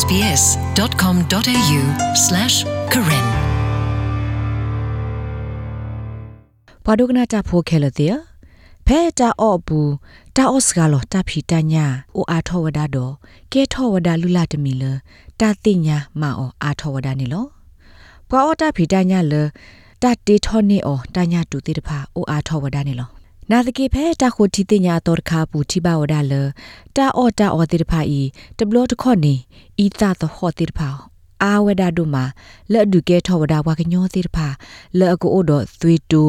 sbs.com.au/karen ပဒုကနာတာဖိုခဲလတဲ့ဖဲတာအော့ဘူးတာအော့စကလောတာဖီတညာအိုအာထောဝဒါတော့ကဲထောဝဒါလူလာတမီလတာတိညာမအောအာထောဝဒါနေလောပွာအော်တာဖီတညာလတာတေထောနေအောတညာတူတေတဖာအိုအာထောဝဒါနေလော နာတကေဖဲတာခိုတီတိညာတော်ခါပူတိပါဝဒါလတာအော်တာအော်တေတဖာဤတဘလတ်ခော့နေဤတာသဟောတေတဖာအာဝဒါဒုမာလက်ဒုကဲထောဝဒါဝါကညောတေတဖာလက်အကိုအိုတော့သွေတူ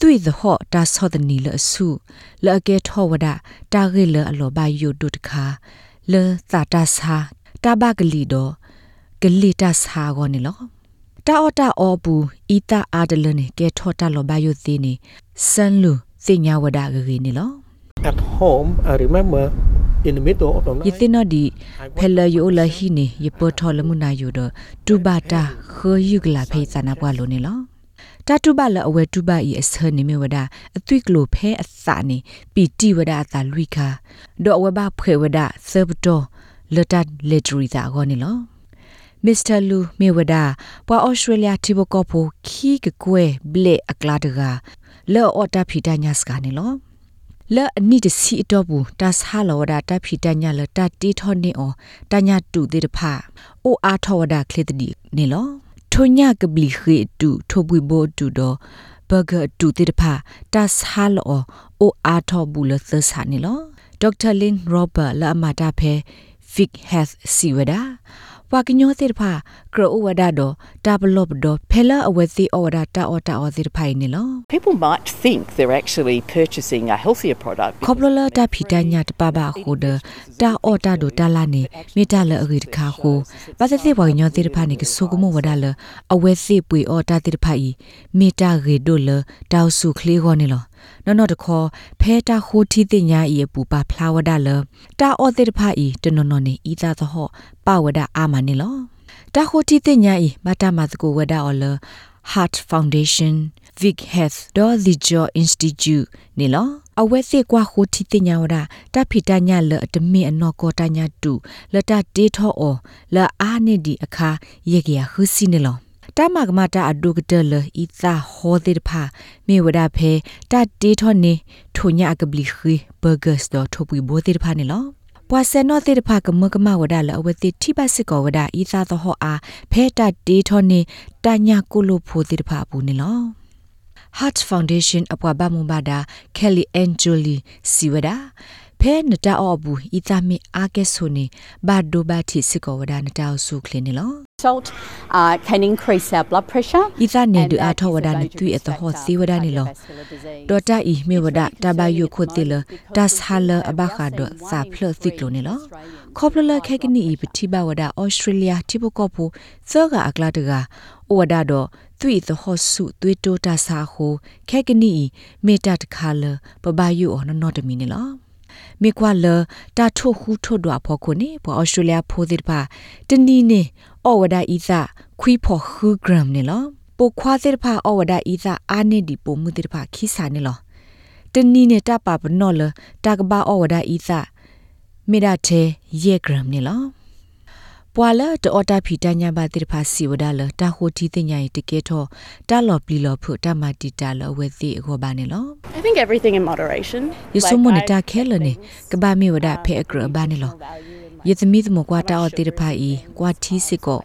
သွေသဟော့တာဆောဒနီလအဆုလက်အကဲထောဝဒါတာဂေလအလောဘယုဒုတခါလေသာတာစာတာဘကလီတော့ဂလီတာစာကောနေလောတာအော်တာအော်ဘူးဤတာအာဒလနေကဲထောတာလောဘယုသေးနေစန်လူ စညာဝဒါဂေနေလော at home I remember in the middle of the ယ night သိနော်ဒီဖဲလယိုလဟီနေယပထောလမှုနာယိုဒတူဘာတာခေယုကလာဖေးစနာပွားလို့နေလောတာတူဘာလအဝဲတူဘာဤအစနေမဝဒအသွိကလိုဖဲအစနေပီတီဝဒအတာလွိခါဒေါ်အဝဲဘာဖေဝဒဆဘတော်လတလက်ထရီတာကောနေလောမစ္စတာလူမေဝဒပွာဩစတြေးလျတီဘကောဖိုခီကကွဲဘလေအကလာတက လောအော်တာဖီတာညစကနေလောလဲ့အနိတစီတော့ဘူးတာဆာလောဒတာဖီတညာလတာတီထောနေအောတညာတူတေတဖာအိုအားထောဝဒခလစ်တီနေလောထိုညာကဘလီခေတူထိုပွေဘောတူတော့ဘဂတူတေတဖာတာဆာလောအိုအားထောဘူးလသဆာနေလောဒေါက်တာလင်ရောဘတ်လာမတာဖဲ Fig Health Siwada ဝါကညောသေတဖာ ကရအိုဝဒါတော့တာဘလော့တော့ဖဲလာအဝဲစီအော်ဒါတာအော်တာအော်သေတဖိုင်နေလော People might think they're actually purchasing a healthier product. ခေါပလလတာဖီတညာတပပခုဒတာအော်တာဒိုတာလာနေမိတလအဂိတခါခုပါသတိဝညောတိတဖာနေကဆုကမဝဒါလအဝဲစီပွေအော်တာတိတဖာဤမိတာဂေဒိုလတောက်စုခလီခေါနေလောနော်နော်တခေါ်ဖဲတာခိုတီတင်ညာဤပူပါဖလာဝဒါလတာအော်တိတဖာဤတနော်နော်နေဤသာသဟောပဝဒအာမနေလော တာခိုတီတင်ညာဤမတာမတကိုဝဒါအော်လ Heart Foundation Vic Health ဒေါ်ဒီဂျော Institute နေလောအဝဲစစ်ကွာခိုတီတင်ညာဝဒတာဖီတညာလတမီအနော်ကောတညာတူလတတေထောအောလအာနေဒီအခါယေကရခုစီနေလောတမကမတာအဒုကတလဤသာဟောတိတဖာမေဝဒဖဲတတေထောနေထိုညာကပလီခီဘဂတ်စ်တော့ထိုပူဘောတိတဖာနေလော ပွာစနောတိတဖာကမကမဝဒလအဝတိထိပစစ်ကောဝဒဤသာသဟောအားဖဲတတေထောနေတညာကုလိုဖိုတိတဖာဘူးနေလော Heart Foundation အပွားဘာမဘာဒါ Kelly and Julie Siwada ဖဲနတာအောဘူးဤသမီအာကဲဆိုနေဘာဒိုဘာတိစစ်ကောဝဒနတာဆုခလင်းနေလော Salt uh, can increase our blood pressure. ဤသနေဒ and အ that ထောဝ is ဒ a န very သွေအတဟော dangerous စီဝဒနေလော cardiovascular disease. ဒေါ်တာဤမေဝဒတဘယုခုတိလဒတ်ဟာလအဘခါဒစာဖလသိကလိုနေလောခေါပလလခဲကနီဤပတိဘဝဒဩစတြေးလျတိဘကောဖူစောကအကလာတကဩဝဒတော့သွေသဟောစုသွေတိုတာစာဟုခဲကနီမေတတခါလပဘယုဩနနောတမီနေလော မေကွာလတာထိုခုထို့တော့ဖို့ခုနေပေါ်ဩစတြေးလျဖိုးဒီပါတနီနေဩဝဒဤသခွီဖို့ခူဂရမ်နေလောပိုခွာသေဖာဩဝဒဤသအာနေဒီပိုမှုတေဖာခိစာနေလောတနီနေတပပနောလတကဘာဩဝဒဤသမေဒတဲ့ယေဂရမ်နေလော ပွာလာတောတာဖီတညာဘာတိဖာစီဝဒါလတာဟိုတီတင်ညာတကေထောတာလော်ပလီလော်ဖုတမတီတာလောဝဲသိအခောပါနေလော I think everything in moderation. ယဆုမနတာခဲလနေကဘာမီဝဒဖဲအကရဘာနေလောယသမီသမကွာတာအော်တိရဖာဤကွာတီစစ်ကော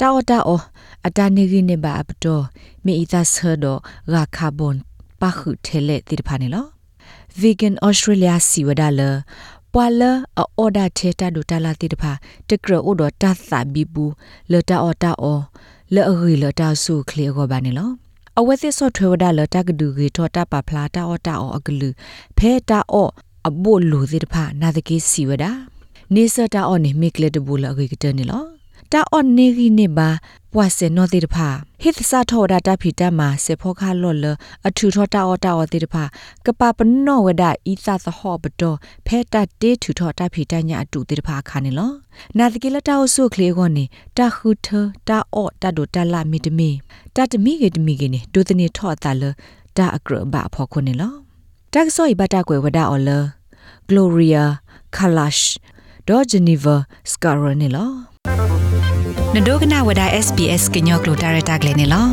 တာအော်တာအော်အတာနေကိနေဘာအပတော်မေဤသာဆာဒရာကာဘွန်ပါခုထဲလေတိရဖာနေလော vegan australia စီဝဒါလ ပွာလအော်ဒါထေတာဒိုတာလာတိတဖာတကရအိုဒတာသာဘီဘူးလတာအော်တာအော်လဲအဂီလတာဆုခလီကောဘာနေလောအဝဲသစ်ဆော့ထွေဝဒါလတာကဒူဂီထောတာပါဖလာတာအော်တာအော်အကလူဖဲတာအော်အဘို့လူတိတဖာနာတကေစီဝဒါနေစတာအော်နေမိကလက်တဘူလအဂီကတနေလော တာအော်နေဂီနေဘာပွာစင်နောတိတဖာဟစ်စာထောဒတာဖီတမစေဖောခါလော်လအထူထောတာအော်တာအော်တိတဖာကပပနောဝဒဤသသဟောဘတော်ဖဲတတေထူထောတာဖီတညာအတူတိတဖာခါနေလောနာတကိလတာဆုခလေကောနေတာခုထတာအော့တာဒိုတာလာမီတမီတာတမီကေတမီကေနေဒိုတနေထော့တာလတာအကရဘဖောခုနေလောတက်ဆောဤဘတာကွယ်ဝဒအော်လ Gloria Kalash ဒေါ်ဂျနီဗာစကာရနေလော နဒိုကနာဝဒ SBS ကညောကလိုတာရတာကလေးနေလော